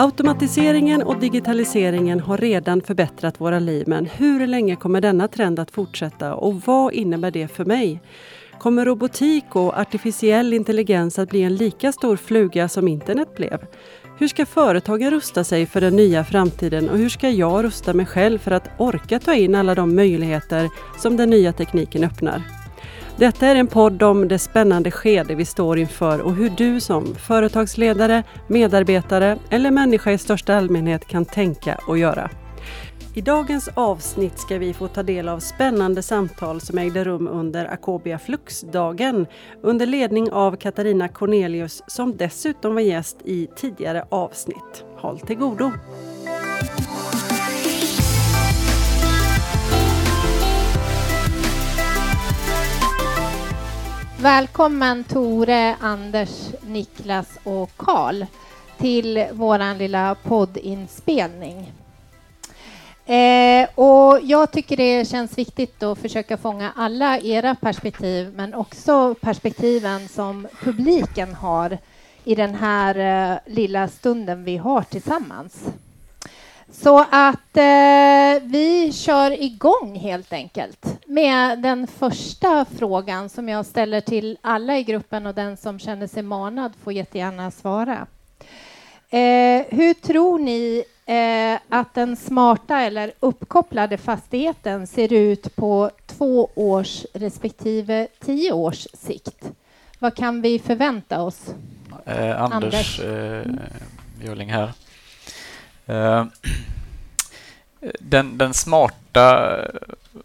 Automatiseringen och digitaliseringen har redan förbättrat våra liv men hur länge kommer denna trend att fortsätta och vad innebär det för mig? Kommer robotik och artificiell intelligens att bli en lika stor fluga som internet blev? Hur ska företagen rusta sig för den nya framtiden och hur ska jag rusta mig själv för att orka ta in alla de möjligheter som den nya tekniken öppnar? Detta är en podd om det spännande skede vi står inför och hur du som företagsledare, medarbetare eller människa i största allmänhet kan tänka och göra. I dagens avsnitt ska vi få ta del av spännande samtal som ägde rum under Akobia Flux-dagen under ledning av Katarina Cornelius som dessutom var gäst i tidigare avsnitt. Håll till godo! Välkommen Tore, Anders, Niklas och Karl till vår lilla poddinspelning. Eh, och jag tycker det känns viktigt att försöka fånga alla era perspektiv men också perspektiven som publiken har i den här eh, lilla stunden vi har tillsammans. Så att eh, vi kör igång helt enkelt med den första frågan som jag ställer till alla i gruppen och den som känner sig manad får jättegärna svara. Eh, hur tror ni eh, att den smarta eller uppkopplade fastigheten ser ut på två års respektive tio års sikt? Vad kan vi förvänta oss? Eh, Anders, Anders. Eh, Björling här. Eh, den, den, smarta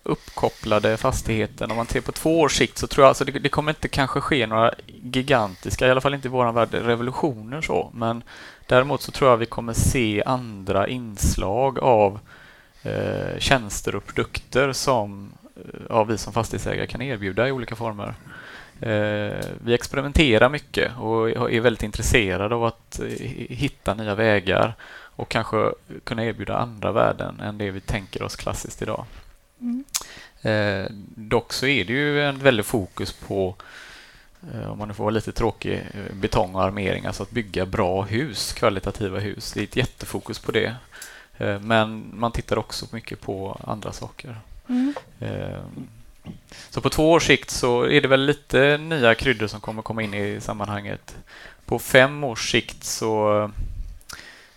uppkopplade fastigheten, om man ser på två års sikt så tror jag alltså det, det kommer inte kanske ske några gigantiska, i alla fall inte i vår värld, revolutioner så, men däremot så tror jag vi kommer se andra inslag av eh, tjänster och produkter som eh, ja, vi som fastighetsägare kan erbjuda i olika former. Eh, vi experimenterar mycket och är väldigt intresserade av att eh, hitta nya vägar och kanske kunna erbjuda andra värden än det vi tänker oss klassiskt idag. Mm. Eh, dock så är det ju en väldigt fokus på, eh, om man nu får vara lite tråkig, eh, betong och armering, alltså att bygga bra hus, kvalitativa hus. Det är ett jättefokus på det. Eh, men man tittar också mycket på andra saker. Mm. Så på två års sikt så är det väl lite nya kryddor som kommer komma in i sammanhanget. På fem års sikt så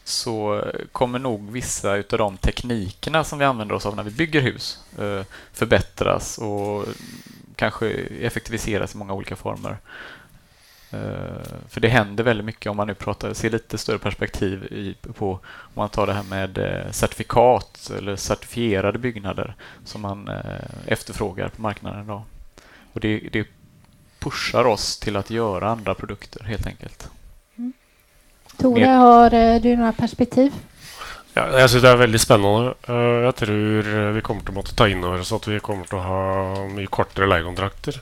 så kommer nog vissa av de teknikerna som vi använder oss av när vi bygger hus eh, förbättras och kanske effektiviseras i många olika former. Eh, för det händer väldigt mycket om man nu pratar, ser lite större perspektiv på om man tar det här med eh, certifikat eller certifierade byggnader som man efterfrågar på marknaden idag. Och det, det pushar oss till att göra andra produkter helt enkelt. Tore, har eh, du några perspektiv? Ja, jeg syns det er veldig spennende. Eh, jeg tror vi kommer til å måtte ta inn over oss at vi kommer til å ha mye kortere leiekontrakter.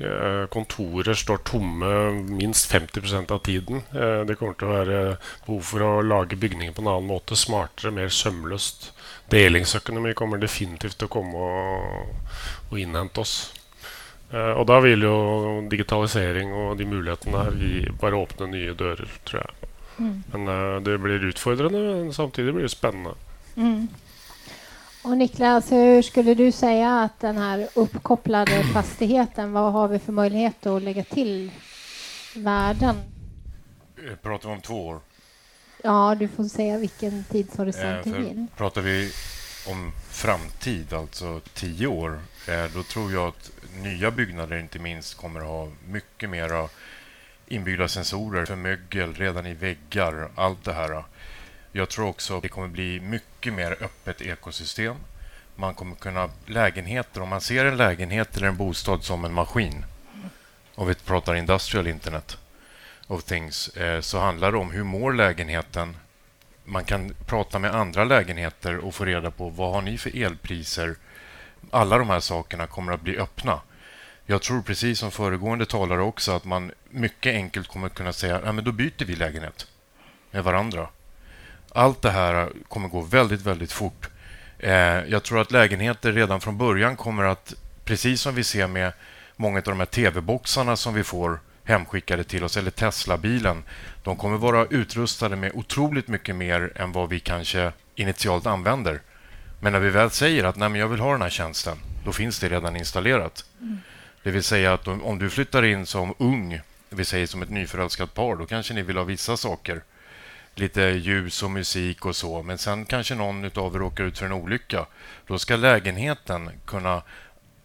Eh, kontorer står tomme minst 50% av tiden. Det kommer til å være behov for å lage bygninger på en annen måte. Smartere, mer sømløst. Delingsøkonomi kommer definitivt til å komme og, og innhente oss. Og da vil jo digitalisering og de mulighetene her bare åpne nye dører, tror jeg. Mm. Men uh, det blir utfordrande, men samtidigt blir det spännande. Mm. Och Niklas, hur skulle du säga att den här uppkopplade fastigheten, vad har vi för möjlighet att lägga till värden? Eh, pratar vi om två år? Ja, du får säga vilken tidshorisont eh, du vill. Pratar vi om framtid, alltså tio år, eh, då tror jag att nya byggnader inte minst kommer att ha mycket mera inbyggda sensorer för mögel redan i väggar, allt det här. Jag tror också att det kommer bli mycket mer öppet ekosystem. Man kommer kunna lägenheter, om man ser en lägenhet eller en bostad som en maskin, om vi pratar industrial internet of things, eh, så handlar det om hur mår lägenheten. Man kan prata med andra lägenheter och få reda på vad har ni för elpriser. Alla de här sakerna kommer att bli öppna. Jag tror precis som föregående talare också att man mycket enkelt kommer kunna säga ja, men då byter vi lägenhet med varandra. Allt det här kommer gå väldigt, väldigt fort. Eh, jag tror att lägenheter redan från början kommer att, precis som vi ser med många av de här tv-boxarna som vi får hemskickade till oss, eller Tesla-bilen, de kommer vara utrustade med otroligt mycket mer än vad vi kanske initialt använder. Men när vi väl säger att Nej, jag vill ha den här tjänsten, då finns det redan installerat. Mm. Det vill säga att om, du flyttar in som ung, vi säger som ett nyförälskat par, då kanske ni vill ha vissa saker. Lite ljus och musik och så. Men sen kanske någon av er råkar ut för en olycka. Då ska lägenheten kunna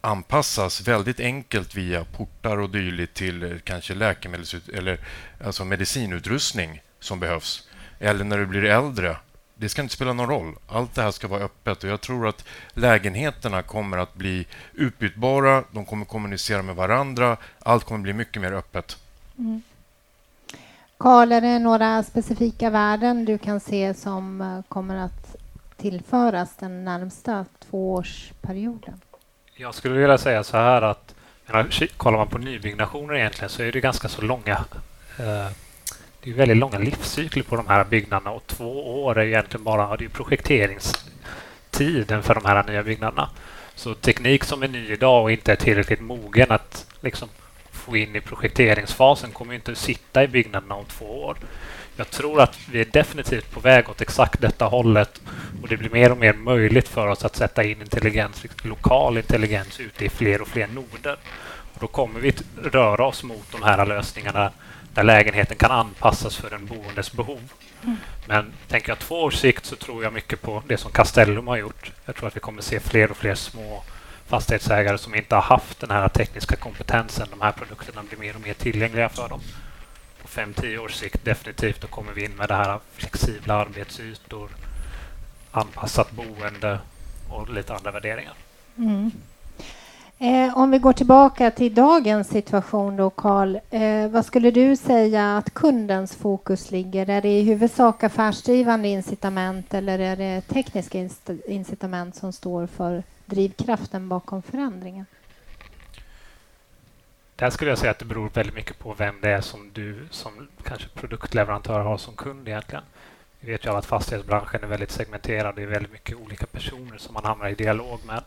anpassas väldigt enkelt via portar och dylikt till eh, kanske läkemedels eller alltså medicinutrustning som behövs. Eller när du blir äldre. Det ska inte spela någon roll. Allt det här ska vara öppet och jag tror att lägenheterna kommer att bli utbytbara. De kommer kommunicera med varandra. Allt kommer bli mycket mer öppet. Mm. Karl, är det några specifika värden du kan se som eh, kommer att tillföras den närmsta tvåårsperioden? Jag skulle vilja säga så här att kollar man på nybyggnationer egentligen så är det ganska så långa eh, det är väldigt långa livscykler på de här byggnaderna och två år är egentligen bara det är projekteringstiden för de här nya byggnaderna. Så teknik som är ny idag och inte är tillräckligt mogen att liksom få in i projekteringsfasen kommer inte sitta i byggnaderna om två år. Jag tror att vi är definitivt på väg åt exakt detta hållet och det blir mer och mer möjligt för oss att sätta in intelligens, lokal intelligens ute i fler och fler noder. Och då kommer vi röra oss mot de här lösningarna där lägenheten kan anpassas för en boendes behov. Mm. Men tänker jag två års sikt så tror jag mycket på det som Castellum har gjort. Jag tror att vi kommer se fler och fler små fastighetsägare som inte har haft den här tekniska kompetensen. De här produkterna blir mer och mer tillgängliga för dem. På 5-10 års sikt definitivt då kommer vi in med det här flexibla arbetsytor, anpassat boende och lite andra värderingar. Mm. Eh, om vi går tillbaka till dagens situation då, Carl. Eh, vad skulle du säga att kundens fokus ligger? Är det i huvudsak affärsdrivande incitament eller är det tekniska incitament som står för drivkraften bakom förändringen? Där skulle jag säga att det beror väldigt mycket på vem det är som du som kanske produktleverantör har som kund egentligen. Vi vet ju att fastighetsbranschen är väldigt segmenterad. Det är väldigt mycket olika personer som man hamnar i dialog med.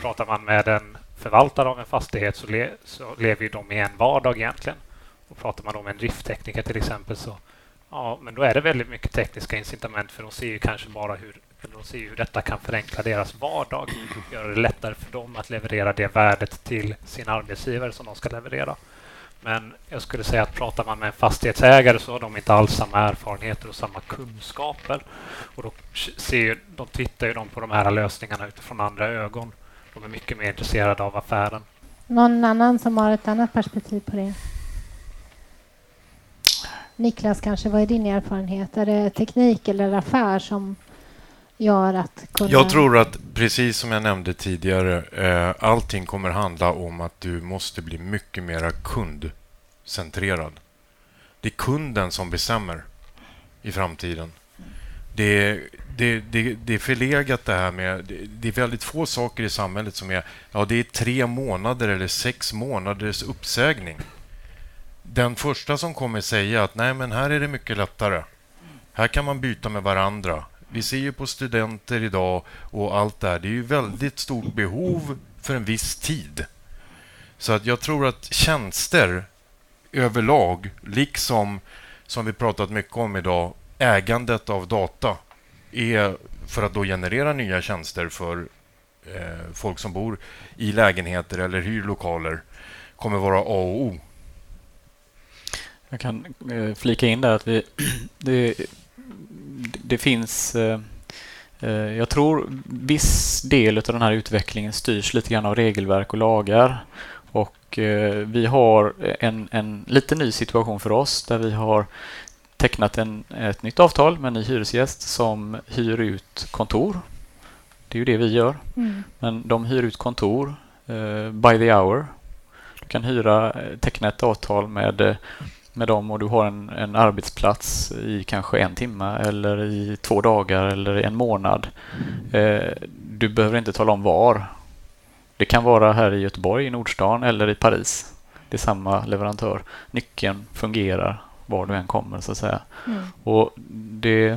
Pratar man med en förvaltare av en fastighet så, le, så lever ju de i en vardag egentligen. Och pratar man om en drifttekniker till exempel så ja, men då är det väldigt mycket tekniska incitament för de ser ju kanske bara hur de ser hur detta kan förenkla deras vardag, göra det lättare för dem att leverera det värdet till sin arbetsgivare som de ska leverera. Men jag skulle säga att pratar man med en fastighetsägare så har de inte alls samma erfarenheter och samma kunskaper. Och då ser, de tittar ju de på de här lösningarna utifrån andra ögon. De är mycket mer intresserade av affären. Någon annan som har ett annat perspektiv på det? Niklas, kanske, vad är din erfarenhet? Är det teknik eller affär som gör att kunna... Jag tror att, precis som jag nämnde tidigare, eh, allting kommer handla om att du måste bli mycket mer kundcentrerad. Det är kunden som bestämmer i framtiden. Det, det, det, det är förlegat det här med... Det, det är väldigt få saker i samhället som är... Ja, det är tre månader eller sex månaders uppsägning. Den första som kommer säga att nej, men här är det mycket lättare. Här kan man byta med varandra. Vi ser ju på studenter idag och allt det här. Det är ju väldigt stort behov för en viss tid. Så att jag tror att tjänster överlag, liksom som vi pratat mycket om idag, ägandet av data är för att då generera nya tjänster för eh, folk som bor i lägenheter eller hyr lokaler kommer vara A och O. Jag kan eh, flika in där att vi, det, det finns... Eh, eh, jag tror viss del av den här utvecklingen styrs lite grann av regelverk och lagar. Och eh, vi har en, en lite ny situation för oss där vi har tecknat en, ett nytt avtal med en ny hyresgäst som hyr ut kontor. Det är ju det vi gör. Mm. Men de hyr ut kontor by the hour. Du kan hyra, teckna ett avtal med med dem och du har en, en arbetsplats i kanske en timme eller i två dagar eller en månad. Eh, du behöver inte tala om var. Det kan vara här i Göteborg, i Nordstan eller i Paris. Det är samma leverantör. Nyckeln fungerar var du än kommer så att säga. Mm. Och det,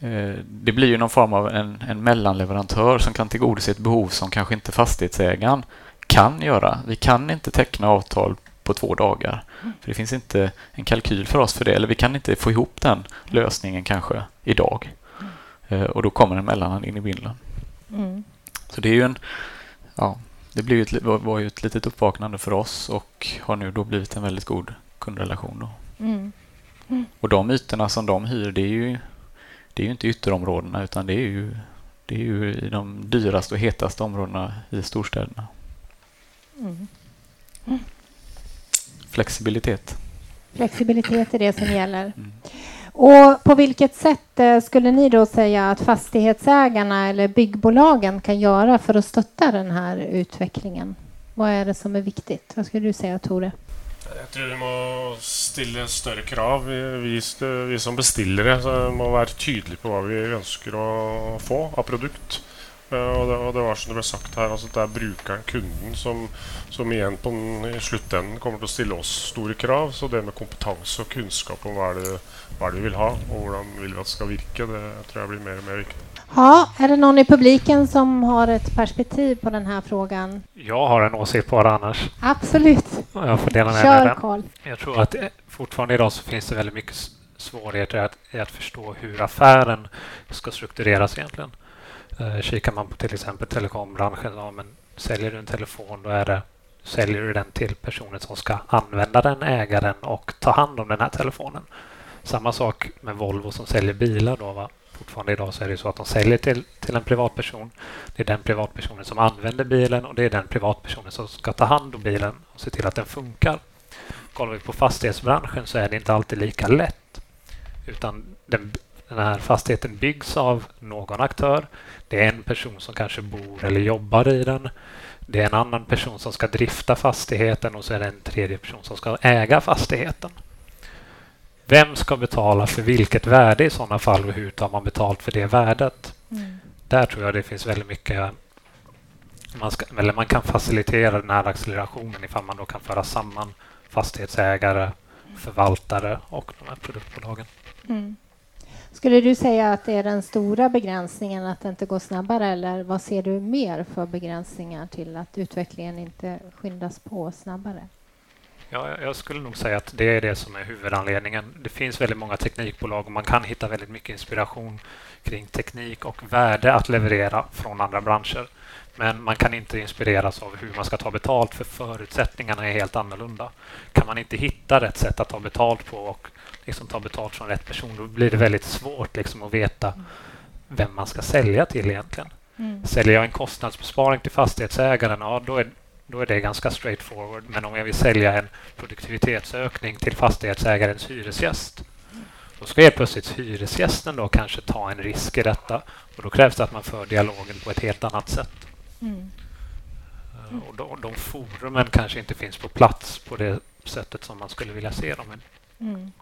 eh, det blir ju någon form av en, en mellanleverantör som kan tillgodose ett behov som kanske inte fastighetsägaren kan göra. Vi kan inte teckna avtal på två dagar. För Det finns inte en kalkyl för oss för det, eller vi kan inte få ihop den lösningen kanske idag. Eh, och då kommer en mellanhand in i bilden. Mm. Så det är ju en... Ja, det blev ju ett, var ju ett litet uppvaknande för oss och har nu då blivit en väldigt god kundrelation. Då. Mm. Och de ytorna som de hyr, det är ju, det är ju inte ytterområdena utan det är ju, det är ju i de dyraste och hetaste områdena i storstäderna. Mm. Flexibilitet. Flexibilitet är det som gäller. Mm. Och på vilket sätt eh, skulle ni då säga att fastighetsägarna eller byggbolagen kan göra för att stötta den här utvecklingen? Vad är det som är viktigt? Vad skulle du säga, Tore? Jeg tror vi må stille større krav. Vi, vi, vi som bestillere må være tydelige på hva vi ønsker å få av produkt. Og det, og det var som det ble sagt her, altså det er brukeren, kunden, som, som igjen på den, i sluttenden kommer til å stille oss store krav. Så det med kompetanse og kunnskap om hva er det, hva er det vi vil ha, og hvordan vil vi at det skal virke, det tror jeg blir mer og mer viktig. Ja, är det någon i publiken som har ett perspektiv på den här frågan? Jag har en åsikt på det annars. Absolut. Jag får dela med Kör, den. Karl. Jag tror att eh, fortfarande idag så finns det väldigt mycket svårigheter att, i att förstå hur affären ska struktureras egentligen. Eh, kikar man på till exempel telekombranschen, ja, men säljer du en telefon då är det säljer du den till personen som ska använda den, äga den och ta hand om den här telefonen. Samma sak med Volvo som säljer bilar då. Va? Fortfarande idag så är det så att de säljer till, till en privatperson. Det är den privatpersonen som använder bilen och det är den privatpersonen som ska ta hand om bilen och se till att den funkar. Kollar vi på fastighetsbranschen så är det inte alltid lika lätt. Utan den, den här fastigheten byggs av någon aktör. Det är en person som kanske bor eller jobbar i den. Det är en annan person som ska drifta fastigheten och så är det en tredje person som ska äga fastigheten. Vem ska betala för vilket värde i sådana fall och hur tar man betalt för det värdet? Mm. Där tror jag det finns väldigt mycket man, ska, eller man kan facilitera den här accelerationen ifall man då kan föra samman fastighetsägare, förvaltare och de här produktbolagen. Mm. Skulle du säga att det är den stora begränsningen att det inte går snabbare eller vad ser du mer för begränsningar till att utvecklingen inte skyndas på snabbare? Ja, jag- skulle nog säga att det är det som är huvudanledningen. Det finns väldigt många teknikbolag och man kan hitta väldigt mycket inspiration kring teknik och värde att leverera från andra branscher. Men man kan inte inspireras av hur man ska ta betalt för förutsättningarna är helt annorlunda. Kan man inte hitta rätt sätt att ta betalt på och liksom ta betalt från rätt person då blir det väldigt svårt liksom att veta vem man ska sälja till egentligen. Mm. Säljer jag en kostnadsbesparing till fastighetsägaren, ja, då, är, då är det ganska straightforward. Men om jag vill sälja en produktivitetsökning till fastighetsägarens hyresgäst, då ska helt plötsligt hyresgästen då kanske ta en risk i detta. Och då krävs det att man för dialogen på ett helt annat sätt. Mm. Eh, Och de, de forumen kanske inte finns på plats på det sättet som man skulle vilja se dem. Mm.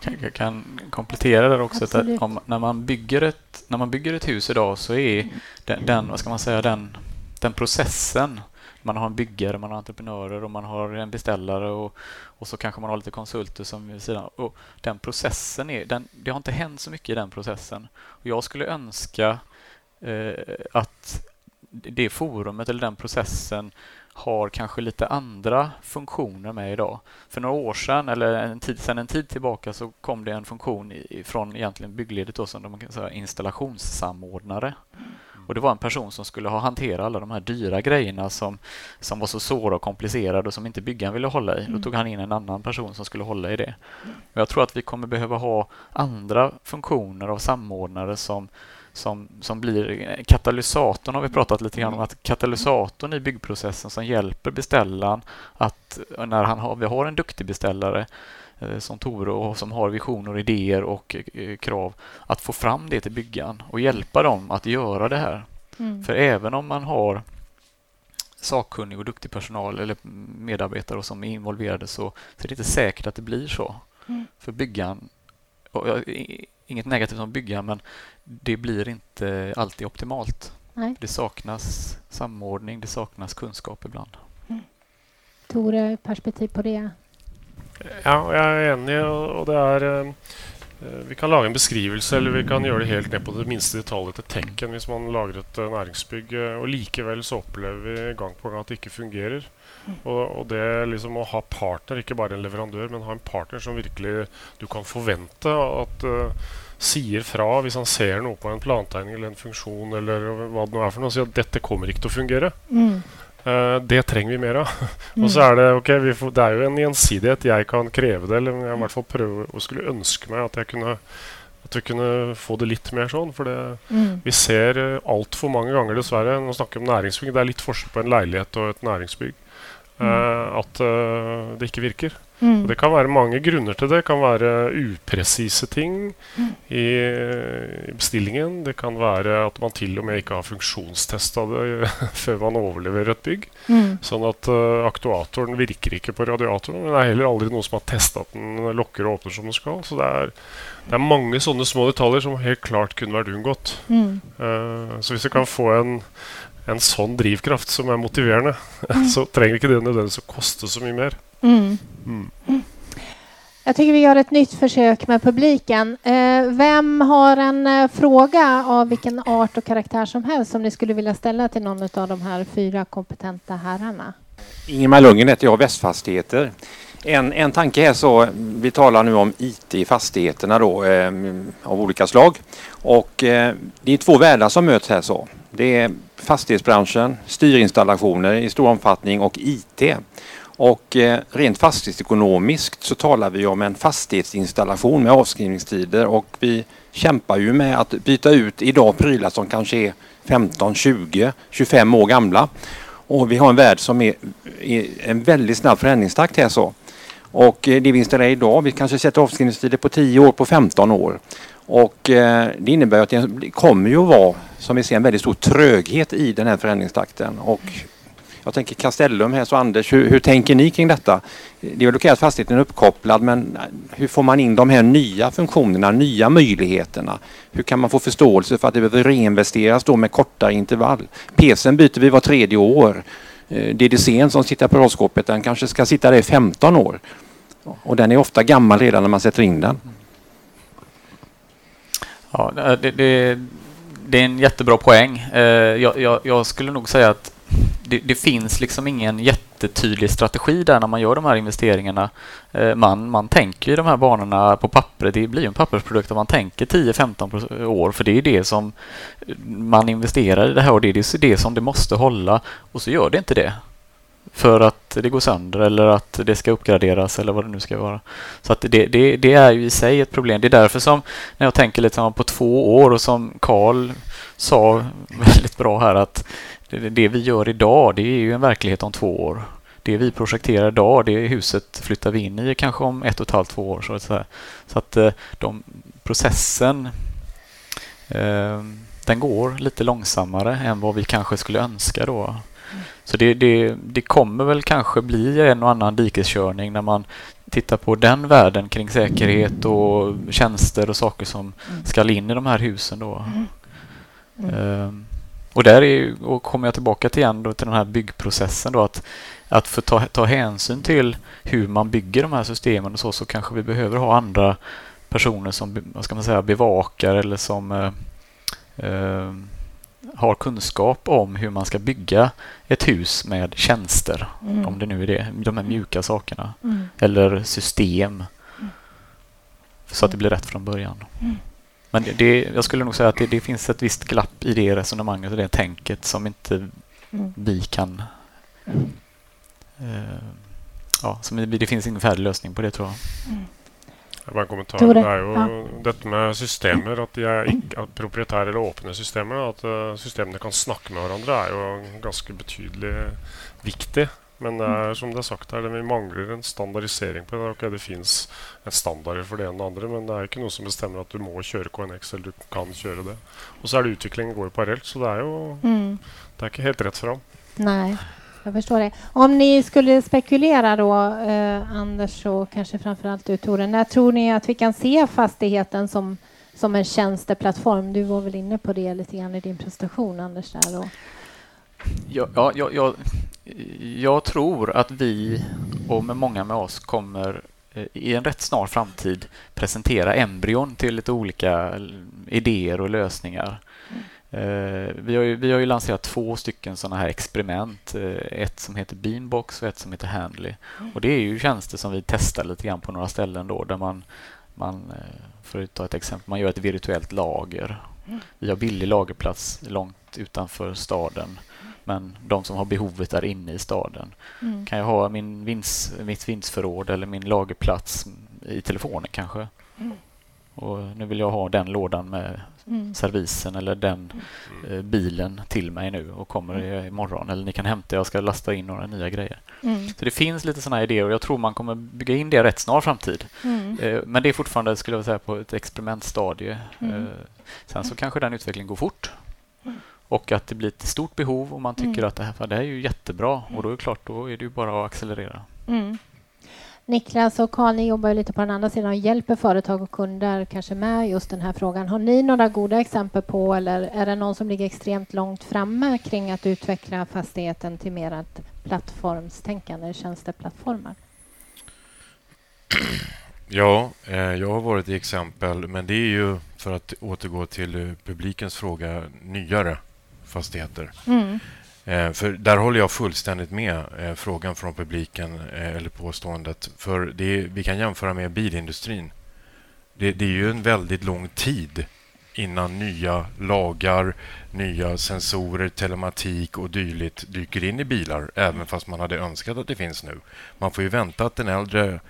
Jag kan, komplettera där också. Att om, när, man bygger ett, när man bygger ett hus idag så är den, den, vad ska man säga, den, den processen man har en byggare, man har entreprenörer och man har en beställare och, och så kanske man har lite konsulter som vid sidan. Och den processen är, den, det har inte hänt så mycket i den processen. Och jag skulle önska eh, att det forumet eller den processen har kanske lite andra funktioner med idag. För några år sedan, eller en tid, sedan en tid tillbaka, så kom det en funktion från egentligen byggledet då, som de kan säga installationssamordnare. Och Det var en person som skulle ha hantera alla de här dyra grejerna som, som var så svåra och komplicerade och som inte byggaren ville hålla i. Då tog han in en annan person som skulle hålla i det. Och jag tror att vi kommer behöva ha andra funktioner av samordnare som som, som blir katalysatorn har vi pratat lite grann om, att katalysatorn i byggprocessen som hjälper beställaren att när han har, vi har en duktig beställare eh, som Tore och som har visioner, och idéer och eh, krav att få fram det till byggaren och hjälpa dem att göra det här. Mm. För även om man har sakkunnig och duktig personal eller medarbetare som är involverade så, så är det inte säkert att det blir så. Mm. För byggaren, inget negativt om byggaren, men det blir inte alltid optimalt. Nej. Det saknas samordning, det saknas kunskap ibland. Tore, perspektiv på det? Ja, jeg er enig, og det er Eh, vi kan lage en beskrivelse, eller vi kan gjøre det helt ned på det minste detaljet til tekken hvis man lager et eh, næringsbygg. Eh, og likevel så opplever vi gang på gang at det ikke fungerer. Og, og, det liksom å ha partner, ikke bare en leverandør, men ha en partner som virkelig du kan forvente at uh, sier fra hvis han ser noe på en plantegning eller en funksjon eller hva det nå er for noe, og sier at dette kommer ikke til å fungere. Mm. Uh, det trenger vi mer av. og så er det ok, får, det er jo en gjensidighet. Jeg kan kreve det, eller jeg i hvert fall prøve å skulle ønske meg at jeg kunne at vi kunne få det litt mer sånn. For det, mm. vi ser uh, altfor mange ganger, dessverre Nå snakker vi om næringsbygg. Det er litt forskjell på en leilighet og et næringsbygg. Uh, at uh, det ikke virker. Mm. Det kan være mange grunner til det. Det kan være upresise ting mm. i, i, bestillingen. Det kan være at man til og med ikke har funksjonstesta det før man overleverer et bygg. Mm. Sånn at uh, aktuatoren virker ikke på radiatoren. Men det er heller aldri noen som har testa at den lukker og åpner som den skal. Så det er, det er, mange sånne små detaljer som helt klart kunne vært unngått. Uh, så hvis vi kan få en en sånn drivkraft som er motiverende, mm. så trenger ikke det nødvendigvis å koste så mye mer. Mm. Mm. Jag tycker vi gör ett nytt försök med publiken. Eh, vem har en eh, fråga av vilken art och karaktär som helst som ni skulle vilja ställa till någon av de här fyra kompetenta herrarna? Ingemar Lundgren heter jag, Västfastigheter. En, en tanke är så, vi talar nu om IT i fastigheterna då, eh, av olika slag. Och eh, det är två världar som möts här så. Det är fastighetsbranschen, styrinstallationer i stor omfattning och IT. Och eh, rent fastighetsekonomiskt så talar vi om en fastighetsinstallation med avskrivningstider och vi kämpar ju med att byta ut idag prylar som kanske är 15, 20, 25 år gamla. Och vi har en värld som är, är en väldigt snabb förändringstakt här så. Och eh, det vi installerar idag, vi kanske sätter avskrivningstider på 10 år, på 15 år. Och eh, det innebär att det kommer ju att vara, som vi ser, en väldigt stor tröghet i den här förändringstakten. Och jag tänker Castellum här, så Anders, hur, hur, tänker ni kring detta? Det är väl okej att fastigheten är uppkopplad, men hur får man in de här nya funktionerna, nya möjligheterna? Hur kan man få förståelse för att det behöver reinvesteras då med kortare intervall? PCn byter vi var tredje år. Eh, DDCn som sitter på rollskåpet, den kanske ska sitta där i 15 år. Och den är ofta gammal redan när man sätter in den. Ja, eh, det, det, det är en jättebra poäng. Eh, jag, jag, jag skulle nog säga att det, det, finns liksom ingen jättetydlig strategi där när man gör de här investeringarna. Eh, man, man tänker ju de här banorna på papper. Det blir en pappersprodukt om man tänker 10-15 år för det är det som man investerar i det här och det är det som det måste hålla och så gör det inte det för att det går sönder eller att det ska uppgraderas eller vad det nu ska vara. Så att det, det, det är ju i sig ett problem. Det är därför som när jag tänker lite på två år och som Karl sa väldigt bra här att det, det, vi gör idag det är ju en verklighet om två år. Det vi projekterar idag, det huset flyttar vi in i kanske om ett och ett halvt, två år. Så, så, så att eh, de, processen eh, den går lite långsammare än vad vi kanske skulle önska då. Så det, det, det kommer väl kanske bli en och annan dikeskörning när man tittar på den världen kring säkerhet och tjänster och saker som mm. ska in i de här husen då. Mm. Um, och där är, och kommer jag tillbaka till igen då, till den här byggprocessen då att, att för ta, ta hänsyn till hur man bygger de här systemen och så, så kanske vi behöver ha andra personer som vad ska man säga, bevakar eller som uh, uh, har kunskap om hur man ska bygga ett hus med tjänster, mm. om det nu är det, de här mjuka sakerna, mm. eller system, mm. så att det blir rätt från början. Mm. Men det, det, jag skulle nog säga att det, det, finns ett visst glapp i det resonemanget och det tänket som inte mm. vi kan... Uh, ja, som, det finns ingen färdig lösning på det tror jag. Mm. Bare en kommentar. Det er jo ja. dette med systemer, at de er ikke, at proprietære eller åpne systemer. At uh, systemene kan snakke med hverandre, er jo ganske betydelig viktig. Men det er, som det er sagt her, vi mangler en standardisering på det. Okay, det fins en standard for det ene og det andre, men det er ikke noe som bestemmer at du må kjøre KNX eller du kan kjøre det. Og så er det utviklingen går jo parallelt, så det er jo mm. det er ikke helt rett fram. Nei. Jag förstår det. Om ni skulle spekulera då, eh, Anders och kanske framförallt du Tore, när tror ni att vi kan se fastigheten som, som en tjänsteplattform? Du var väl inne på det lite grann i din presentation, Anders? Där då. Ja, ja, jag, ja jag tror att vi och med många med oss kommer eh, i en rätt snar framtid presentera embryon till lite olika eh, idéer och lösningar. Eh, vi har, ju, vi har ju lanserat två stycken sådana här experiment. Eh, ett som heter Beanbox och ett som heter Handly. Och det är ju tjänster som vi testar lite grann på några ställen då där man, man eh, för att ta ett exempel, man gör ett virtuellt lager. Vi har billig lagerplats långt utanför staden men de som har behovet är inne i staden. Mm. Kan jag ha min vinst, mitt vinstförråd eller min lagerplats i telefonen kanske? Mm. Och nu vill jag ha den lådan med mm. servisen eller den mm. eh, bilen till mig nu och kommer mm. imorgon. Eller ni kan hämta, jag ska lasta in några nya grejer. Mm. Så det finns lite sådana idéer och jag tror man kommer bygga in det rätt snar framtid. Mm. Eh, men det är fortfarande, skulle jag säga, på ett experimentstadie. Mm. Eh, sen så kanske den utvecklingen går fort och att det blir ett stort behov och man tycker att det här, det här är ju jättebra och då är det klart, då är det ju bara att accelerera. Niklas och Karl, ni jobbar ju lite på den andra sidan och hjälper företag och kunder kanske med just den här frågan. Har ni några goda exempel på eller är det någon som ligger extremt långt framme kring att utveckla fastigheten till mer ett plattformstänkande, tjänsteplattformar? Ja, eh, jag har varit i exempel, men det är ju för att återgå till publikens fråga, nyare fastigheter. Mm. Eh, för där håller jag fullständigt med eh, frågan från publiken, eh, eller påståendet. För det vi kan jämföra med bilindustrin. Det, det, är ju en väldigt lång tid innan nya lagar, nya sensorer, telematik och dylikt dyker in i bilar, även fast man hade önskat att det finns nu. Man får ju vänta att den äldre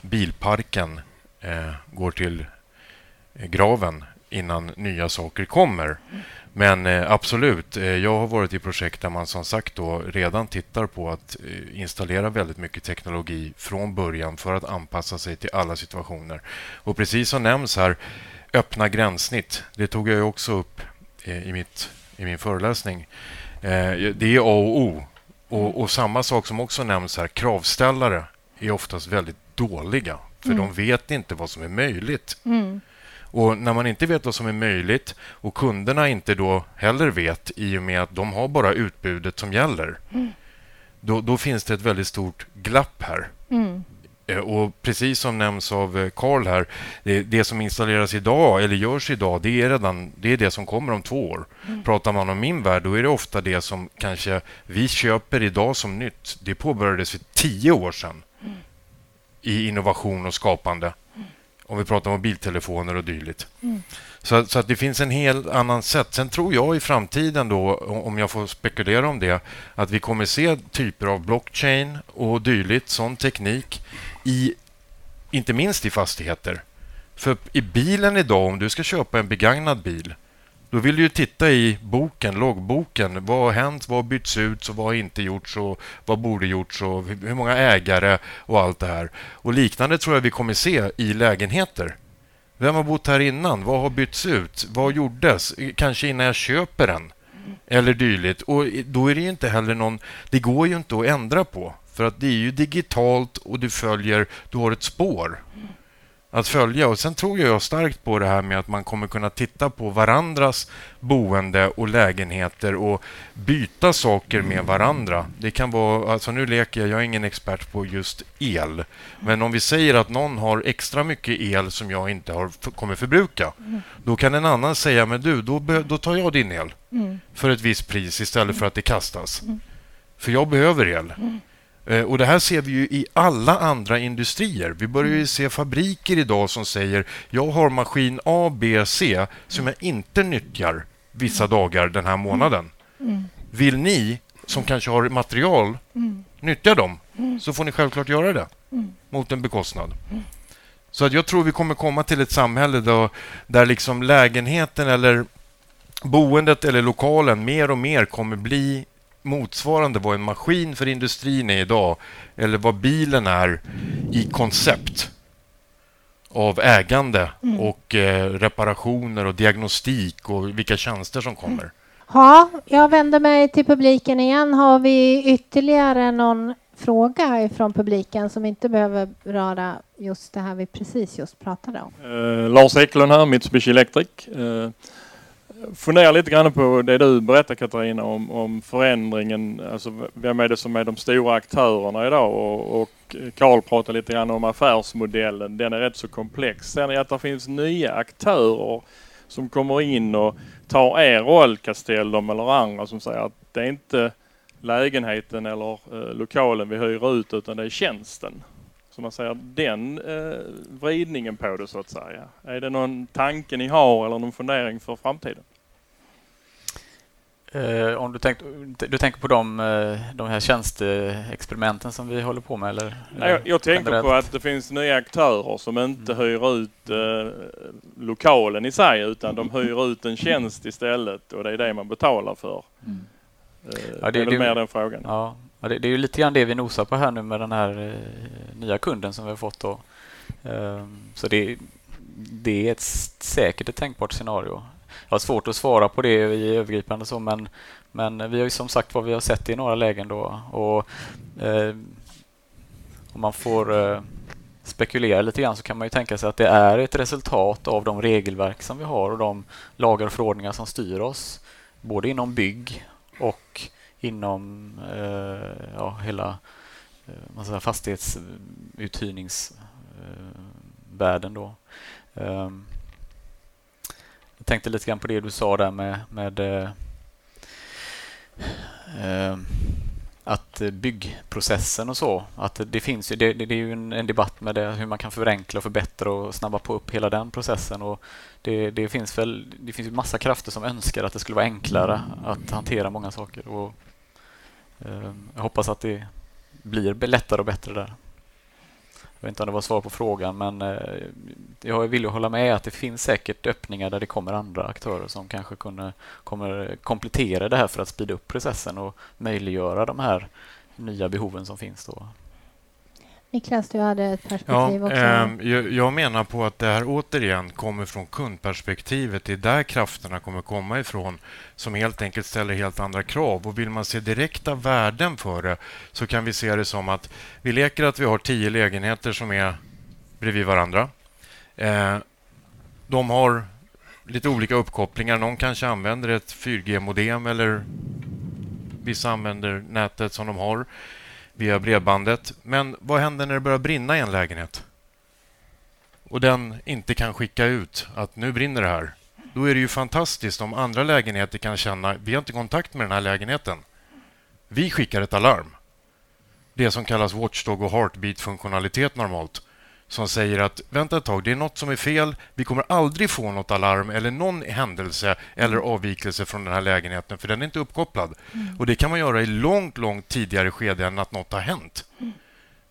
bilparken eh, går till graven innan nya saker kommer. Men eh, absolut, eh, jag har varit i projekt där man som sagt då redan tittar på att eh, installera väldigt mycket teknologi från början för att anpassa sig till alla situationer. Och precis som nämns här, öppna gränssnitt. Det tog jag också upp i, mitt, i min föreläsning. Det är A och O. Och, och samma sak som också nämns här, kravställare är oftast väldigt dåliga för mm. de vet inte vad som är möjligt. Mm. Och När man inte vet vad som är möjligt och kunderna inte då heller vet i och med att de har bara utbudet som gäller mm. då, då, finns det ett väldigt stort glapp här. Mm. Eh, och Precis som nämns av Karl eh, här, det, det, som installeras idag eller görs idag det är redan det, är det som kommer om två år. Mm. Pratar man om min värld då är det ofta det som kanske vi köper idag som nytt. Det påbörjades för tio år sedan mm. i innovation och skapande om vi pratar mobiltelefoner och dylikt. Mm. Så, så, att det finns en helt annan sätt. Sen tror jag i framtiden då, om jag får spekulera om det, att vi kommer se typer av blockchain och dylikt, sån teknik, i, inte minst i fastigheter. För i bilen idag, om du ska köpa en begagnad bil, då vill du ju titta i boken, loggboken. Vad har hänt? Vad har bytts ut? Och vad har inte gjorts? Och vad borde gjorts? Och hur många ägare? Och allt det här. Och Liknande tror jag vi kommer se i lägenheter. Vem har bott här innan? Vad har bytts ut? Vad gjordes? Kanske innan jag köper den. Eller dylikt. Och då är det inte heller någon... Det går ju inte att ändra på. För att det är ju digitalt och du följer... Du har ett spår att följa. Och Sen tror jag starkt på det här med att man kommer kunna titta på varandras boende och lägenheter och byta saker med varandra. Det kan vara, alltså nu leker jag, jag är ingen expert på just el, men om vi säger att någon har extra mycket el som jag inte har, kommer förbruka, då kan en annan säga, men du, då, då tar jag din el för ett visst pris istället för att det kastas. För jag behöver el. Eh, och Det här ser vi ju i alla andra industrier. Vi börjar ju se fabriker idag som säger jag har maskin A, B, C som jag inte nyttjar vissa dagar den här månaden. Vill ni som kanske har material nyttja dem så får ni självklart göra det. Mot en bekostnad. Så att jag tror vi kommer komma till ett samhälle då, där liksom lägenheten eller boendet eller lokalen mer och mer kommer bli motsvarande vad en maskin för industrin är idag eller vad bilen är i koncept av ägande mm. och eh, reparationer och diagnostik och vilka tjänster som kommer. Mm. Ja, jag vänder mig till publiken igen. Har vi ytterligare någon fråga från publiken som inte behöver röra just det här vi precis just pratade om? Eh, Lars Eklund här, Mitsubishi Electric. Eh, funderar lite grann på det du berättar Katarina om, om förändringen. Alltså vem är det som är de stora aktörerna idag och, och Carl pratade lite grann om affärsmodellen. Den är rätt så komplex. Sen är att det finns nya aktörer som kommer in och tar er roll, Castellum eller andra som säger att det är inte lägenheten eller eh, lokalen vi hyr ut utan det är tjänsten. Så man säger den eh, vridningen på det så att säga. Är det någon tanke ni har eller någon fundering för framtiden? Eh, om du, tänkt, du tänker på de, eh, de här tjänsteexperimenten som vi håller på med? Eller, Nej, jag, jag tänker på att det finns nya aktörer som inte mm. hyr ut eh, lokalen i sig utan de hyr ut en tjänst istället och det är det man betalar för. Mm. Eh, ja, det, det är väl det, mer den frågan. Ja, ja det, det, är ju lite grann det vi nosar på här nu med den här eh, nya kunden som vi har fått. Då. Ehm, så det, det är ett, säkert ett tänkbart scenario jag har svårt att svara på det i övergripande så, men, men vi har ju som sagt vad vi har sett i några lägen då. Och, eh, om man får eh, spekulera lite grann så kan man ju tänka sig att det är ett resultat av de regelverk som vi har och de lagar och förordningar som styr oss. Både inom bygg och inom eh, ja, hela eh, fastighetsuthyrningsvärlden. då. Ehm, jag tänkte lite grann på det du sa där med, med eh, eh, att byggprocessen och så, att det finns ju, det, det är ju en, en, debatt med det, hur man kan förenkla och förbättra och snabba på upp hela den processen. Och det, det finns väl det finns ju massa krafter som önskar att det skulle vara enklare att hantera många saker. Och, Eh, jag hoppas att det blir lättare och bättre där. Jag vet inte om det var svar på frågan, men eh, jag vill hålla med att det finns säkert öppningar där det kommer andra aktörer som kanske kunde, kommer komplettera det här för att speeda upp processen och möjliggöra de här nya behoven som finns. Då. Niklas, du hade ett perspektiv ja, också. Eh, jag menar på att det här återigen kommer från kundperspektivet. Det är där krafterna kommer komma ifrån som helt enkelt ställer helt andra krav. Och Vill man se direkta värden för det så kan vi se det som att vi leker att vi har tio lägenheter som är bredvid varandra. Eh, de har lite olika uppkopplingar. Någon kanske använder ett 4G-modem eller vissa använder nätet som de har via bredbandet. Men vad händer när det börjar brinna i en lägenhet? Och den inte kan skicka ut att nu brinner det här. Då är det ju fantastiskt om andra lägenheter kan känna vi har inte kontakt med den här lägenheten. Vi skickar ett alarm. Det som kallas Watchdog och Heartbeat-funktionalitet normalt som säger att vänta ett tag, det är något som är fel. Vi kommer aldrig få något alarm eller någon händelse eller avvikelse från den här lägenheten för den är inte uppkopplad. Mm. Och Det kan man göra i långt, långt tidigare skede än att något har hänt. Mm.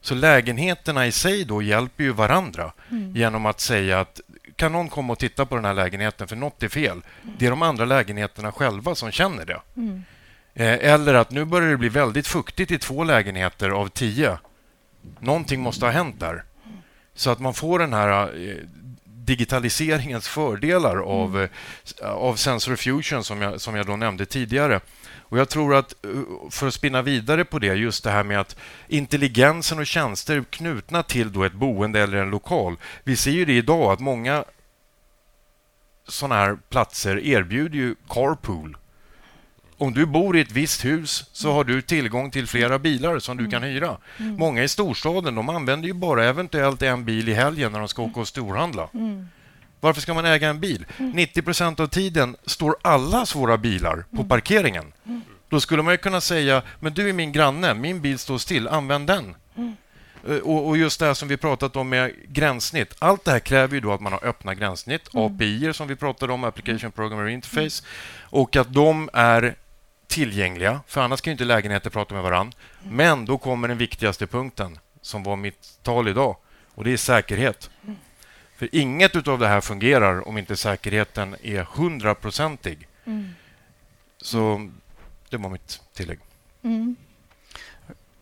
Så lägenheterna i sig då hjälper ju varandra mm. genom att säga att kan någon komma och titta på den här lägenheten för något är fel. Det är de andra lägenheterna själva som känner det. Mm. Eh, eller att nu börjar det bli väldigt fuktigt i två lägenheter av tio. Någonting måste ha hänt där. Så att man får den här eh, digitaliseringens fördelar av, mm. Av sensor fusion som jag, som jag då nämnde tidigare. Och Jag tror att, eh, för att spinna vidare på det, just det här med att intelligensen och tjänster knutna till då ett boende eller en lokal. Vi ser ju det idag att många sådana här platser erbjuder ju carpool om du bor i ett visst hus så har du tillgång till flera bilar som du mm. kan hyra. Mm. Många i storstaden de använder ju bara eventuellt en bil i helgen när de ska åka och storhandla. Mm. Varför ska man äga en bil? 90 procent av tiden står allas våra bilar på parkeringen. Då skulle man kunna säga, men du är min granne, min bil står still, använd den. Eh, och, just det här som vi pratat om med gränssnitt. Allt det här kräver ju då att man har öppna gränssnitt, mm. API som vi pratade om, Application Programmer Interface, och att de är tillgängliga, för annars kan ju inte lägenheter prata med varandra. Men då kommer den viktigaste punkten, som var mitt tal idag, och det är säkerhet. För inget av det här fungerar om inte säkerheten är hundraprocentig. Mm. Så det var mitt tillägg. Mm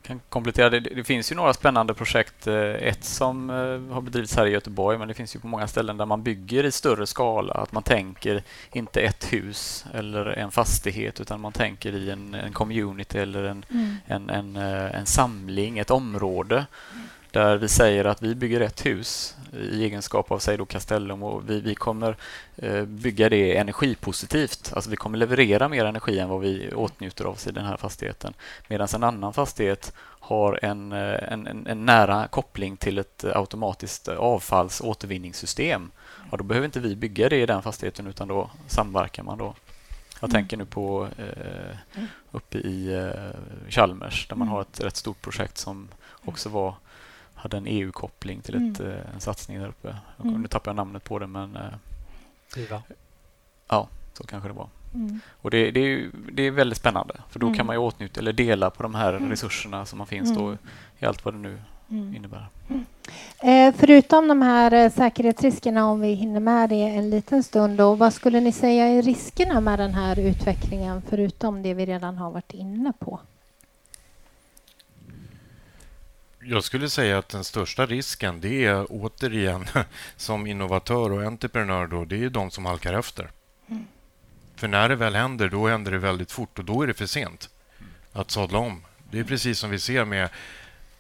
kan komplettera. Det, det finns ju några spännande projekt. Eh, ett som eh, har bedrivits här i Göteborg, men det finns ju på många ställen där man bygger i större skala. Att man tänker inte ett hus eller en fastighet, utan man tänker i en, en community eller en, mm. en, en, eh, en, samling, ett område. Där vi säger att vi bygger ett hus i egenskap av säg då Castellum och vi, vi kommer eh, bygga det energipositivt. Alltså vi kommer leverera mer energi än vad vi åtnjuter av i den här fastigheten. Medan en annan fastighet har en, eh, en, en, nära koppling till ett automatiskt avfallsåtervinningssystem. Ja, då behöver inte vi bygga det i den fastigheten utan då samverkar man då. Jag mm. tänker nu på eh, mm. uppe i eh, Chalmers där man mm. har ett rätt stort projekt som också var hade en EU-koppling till ett, mm. Eh, en satsning där uppe. Mm. Nu tappar jag namnet på det men... Viva. Eh, ja, så kanske det var. Mm. Och det, det, är, det är väldigt spännande för då mm. kan man ju åtnjuta eller dela på de här mm. resurserna som man finns då i allt vad det nu innebär. Eh, förutom de här eh, säkerhetsriskerna, om vi hinner med det en liten stund, då, vad skulle ni säga är riskerna med den här utvecklingen förutom det vi redan har varit inne på? Jag skulle säga att den största risken det är återigen som innovatör och entreprenör då, det är de som halkar efter. Mm. För när det väl händer, då händer det väldigt fort och då är det för sent att sadla om. Det är precis som vi ser med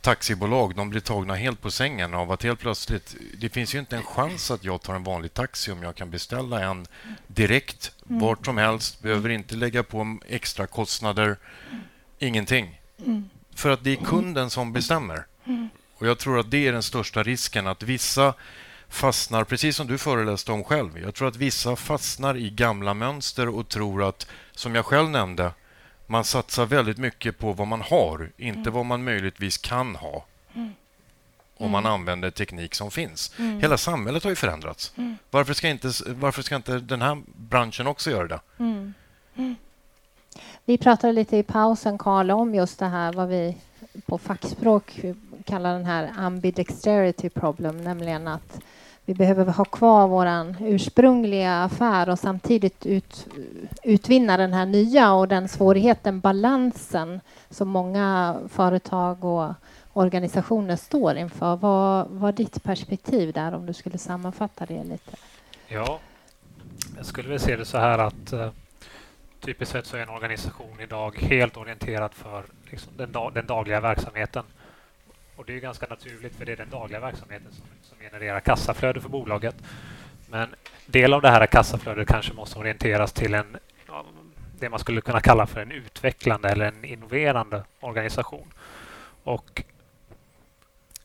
taxibolag. De blir tagna helt på sängen av att helt plötsligt... Det finns ju inte en chans att jag tar en vanlig taxi om jag kan beställa en direkt mm. vart som helst. Behöver inte lägga på extra kostnader. Ingenting. Mm. För att det är kunden som bestämmer. Och Jag tror att det är den största risken, att vissa fastnar, precis som du föreläste om själv. Jag tror att vissa fastnar i gamla mönster och tror att, som jag själv nämnde, man satsar väldigt mycket på vad man har, inte mm. vad man möjligtvis kan ha. Mm. Om man mm. använder teknik som finns. Mm. Hela samhället har ju förändrats. Mm. Varför, ska inte, varför ska inte den här branschen också göra det? Mm. Vi pratade lite i pausen, Karl, om just det här vad vi på fackspråk kallar den här ambidexterity problem, nämligen att vi behöver ha kvar vår ursprungliga affär och samtidigt ut, utvinna den här nya och den svårigheten, balansen som många företag och organisationer står inför. Vad var ditt perspektiv där om du skulle sammanfatta det lite? Ja, jag skulle väl se det så här att eh, typiskt sett så är en organisation idag helt orienterad för liksom, den, dag, den dagliga verksamheten. Och det är ganska naturligt för det är den dagliga verksamheten som, som genererar kassaflöde för bolaget. Men del av det här kassaflödet kanske måste orienteras till en det man skulle kunna kalla för en utvecklande eller en innoverande organisation. Och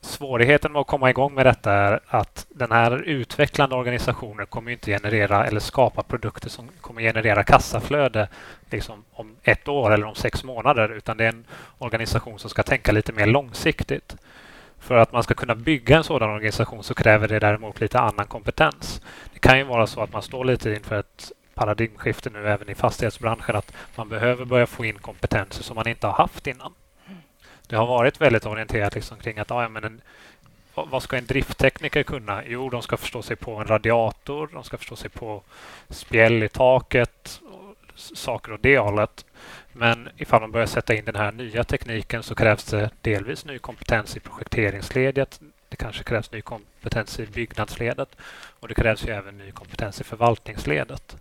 Svårigheten med att komma igång med detta är att den här utvecklande organisationen kommer inte generera eller skapa produkter som kommer generera kassaflöde liksom om ett år eller om sex månader utan det är en organisation som ska tänka lite mer långsiktigt. För att man ska kunna bygga en sådan organisation så kräver det däremot lite annan kompetens. Det kan ju vara så att man står lite inför ett paradigmskifte nu även i fastighetsbranschen att man behöver börja få in kompetenser som man inte har haft innan. Det har varit väldigt orienterat liksom kring att ja, men en, vad ska en drifttekniker kunna? Jo, de ska förstå sig på en radiator, de ska förstå sig på spjäll i taket, och saker åt det hållet. Men ifall man börjar sätta in den här nya tekniken så krävs det delvis ny kompetens i projekteringsledet. Det kanske krävs ny kompetens i byggnadsledet och det krävs ju även ny kompetens i förvaltningsledet.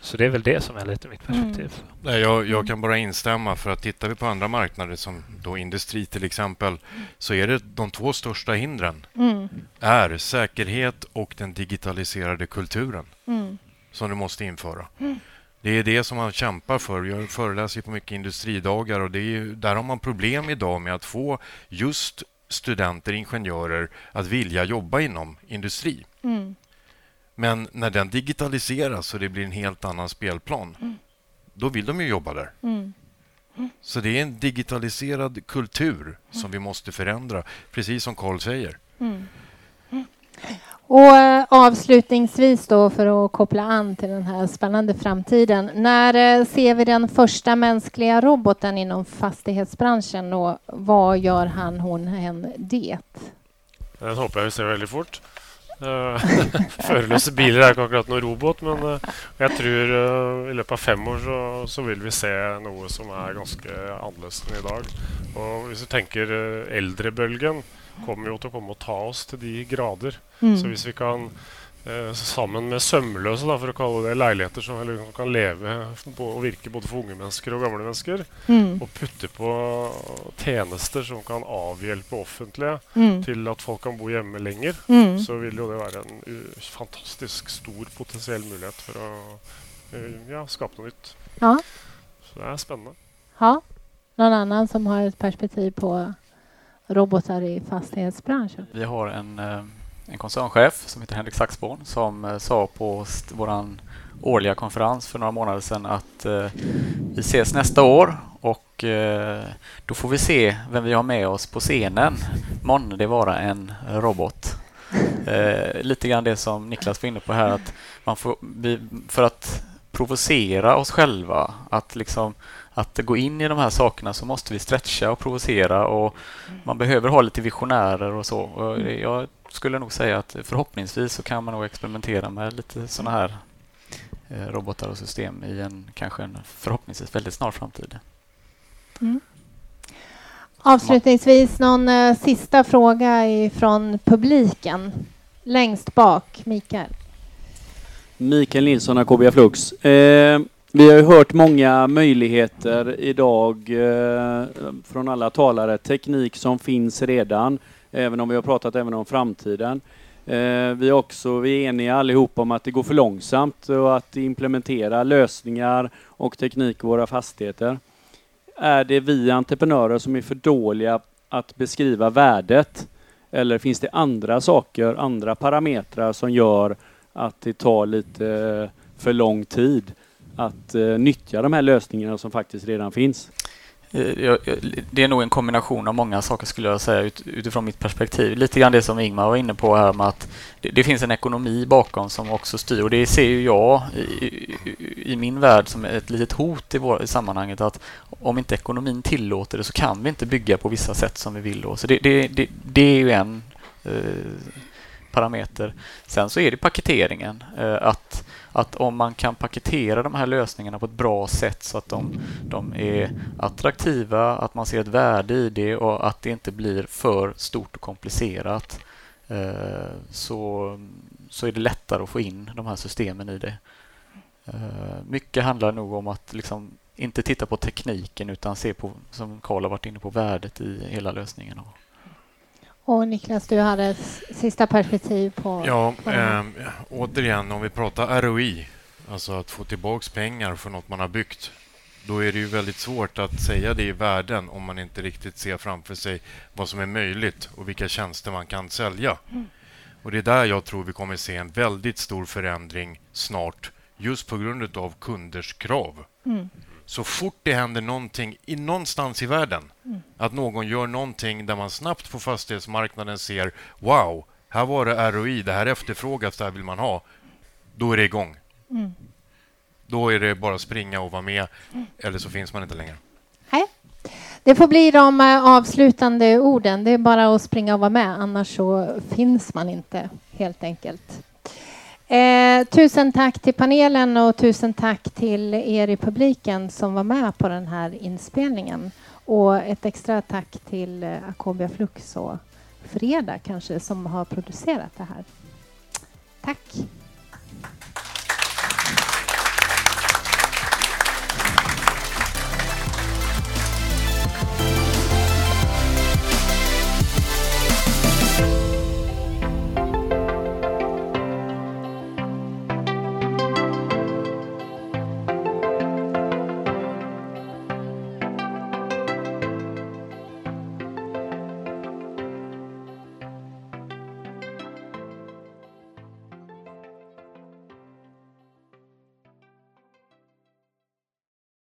Så det är väl det som är lite mitt perspektiv. Mm. Nej, jag, jag, kan bara instämma för att tittar vi på andra marknader som då industri till exempel så är det de två största hindren mm. är säkerhet och den digitaliserade kulturen mm. som du måste införa. Mm. Det är det som man kämpar för. Jag föreläser på mycket industridagar och det är, där har man problem idag med att få just studenter, ingenjörer att vilja jobba inom industri. Mm. Men när den digitaliseras och det blir en helt annan spelplan, mm. då vill de ju jobba där. Mm. Mm. Så det är en digitaliserad kultur som vi måste förändra, precis som Carl säger. Mm. Mm. Och eh, avslutningsvis då för att koppla an till den här spännande framtiden. När eh, ser vi den första mänskliga roboten inom fastighetsbranschen och vad gör han, hon, hen, det? Det hoppas jag vi ser väldigt fort. Uh, Førerløse biler er ikke akkurat noe robot, men uh, jeg tror uh, i løpet av fem år så, så, vil vi se noe som er ganske annerledes enn i dag. Og hvis du tenker eldrebølgen kommer jo til å komme og ta oss til de grader. Mm. Så hvis vi kan eh, sammen med sømløse, da, for å kalle det leiligheter som, eller, som kan leve og virke både for unge mennesker og gamle mennesker. Mm. Og putte på tjenester som kan avhjelpe offentlige Mm. til at folk kan bo hjemme lenger, Mm. så vil jo det være en uh, fantastisk stor potensiell mulighet for å uh, ja, skape noe nytt. Ja. Så det er spennende. Ja. Någon annan som har ett perspektiv på robotar i fastighetsbranschen? Vi har en, eh, en koncernchef som heter Henrik Saxborn som eh, sa på vår årliga konferens för några månader sedan att eh, vi ses nästa år och eh, då får vi se vem vi har med oss på scenen. Månne det vara en robot. Lite grann det som Niklas var inne på här att man får, för att provocera oss själva, att liksom att gå in i de här sakerna så måste vi stretcha och provocera och man behöver ha lite visionärer och så. Och jag skulle nog säga att förhoppningsvis så kan man nog experimentera med lite sådana här eh, robotar och system i en kanske en förhoppningsvis väldigt snar framtid. Mm. Avslutningsvis någon eh, sista fråga från publiken. Längst bak, Mikael. Mikael Nilsson, Akobia Flux. Eh, vi har ju hört många möjligheter idag eh, från alla talare. Teknik som finns redan, även om vi har pratat även om framtiden. Eh, vi, är också, vi är eniga allihop om att det går för långsamt och att implementera lösningar och teknik i våra fastigheter. Är det vi entreprenörer som är för dåliga att beskriva värdet? Eller finns det andra saker, andra parametrar som gör att det tar lite eh, för lång tid att eh, nyttja de här lösningarna som faktiskt redan finns? Eh, det är nog en kombination av många saker skulle jag säga ut, utifrån mitt perspektiv. Lite grann det som Ingmar var inne på här med att det, det finns en ekonomi bakom som också styr och det ser ju jag i, i, i min värld som ett litet hot i, vår, i sammanhanget att om inte ekonomin tillåter det så kan vi inte bygga på vissa sätt som vi vill då. Så det, det, det, det är ju en eh, parameter. Sen så är det paketeringen. Eh, att, att om man kan paketera de här lösningarna på ett bra sätt så att de, de är attraktiva, att man ser ett värde i det och att det inte blir för stort och komplicerat eh, så, så är det lättare att få in de här systemen i det. Eh, mycket handlar nog om att liksom inte titta på tekniken utan se på, som Karl har varit inne på, värdet i hela lösningen. Och Niklas, du hade ett sista perspektiv på... Ja, på eh, återigen om vi pratar ROI, alltså att få tillbaks pengar för något man har byggt. Då är det ju väldigt svårt att säga det i värden om man inte riktigt ser framför sig vad som är möjligt och vilka tjänster man kan sälja. Mm. Och Det är där jag tror vi kommer se en väldigt stor förändring snart just på grund av kunders krav. Mm så fort det händer någonting i, någonstans i världen, mm. Att någon gör någonting där man snabbt på fastighetsmarknaden ser wow, här var det ROI, det här efterfrågas, det här vill man ha. Då är det igång. Mm. Då är det bara att springa och vara med, mm. eller så finns man inte längre. Nej. Det får bli de eh, avslutande orden. Det är bara att springa och vara med, annars så finns man inte, helt enkelt. Eh, tusen tack till panelen och tusen tack till er i publiken som var med på den här inspelningen. Och ett extra tack till eh, Akobia Flux och Freda kanske som har producerat det här. Tack!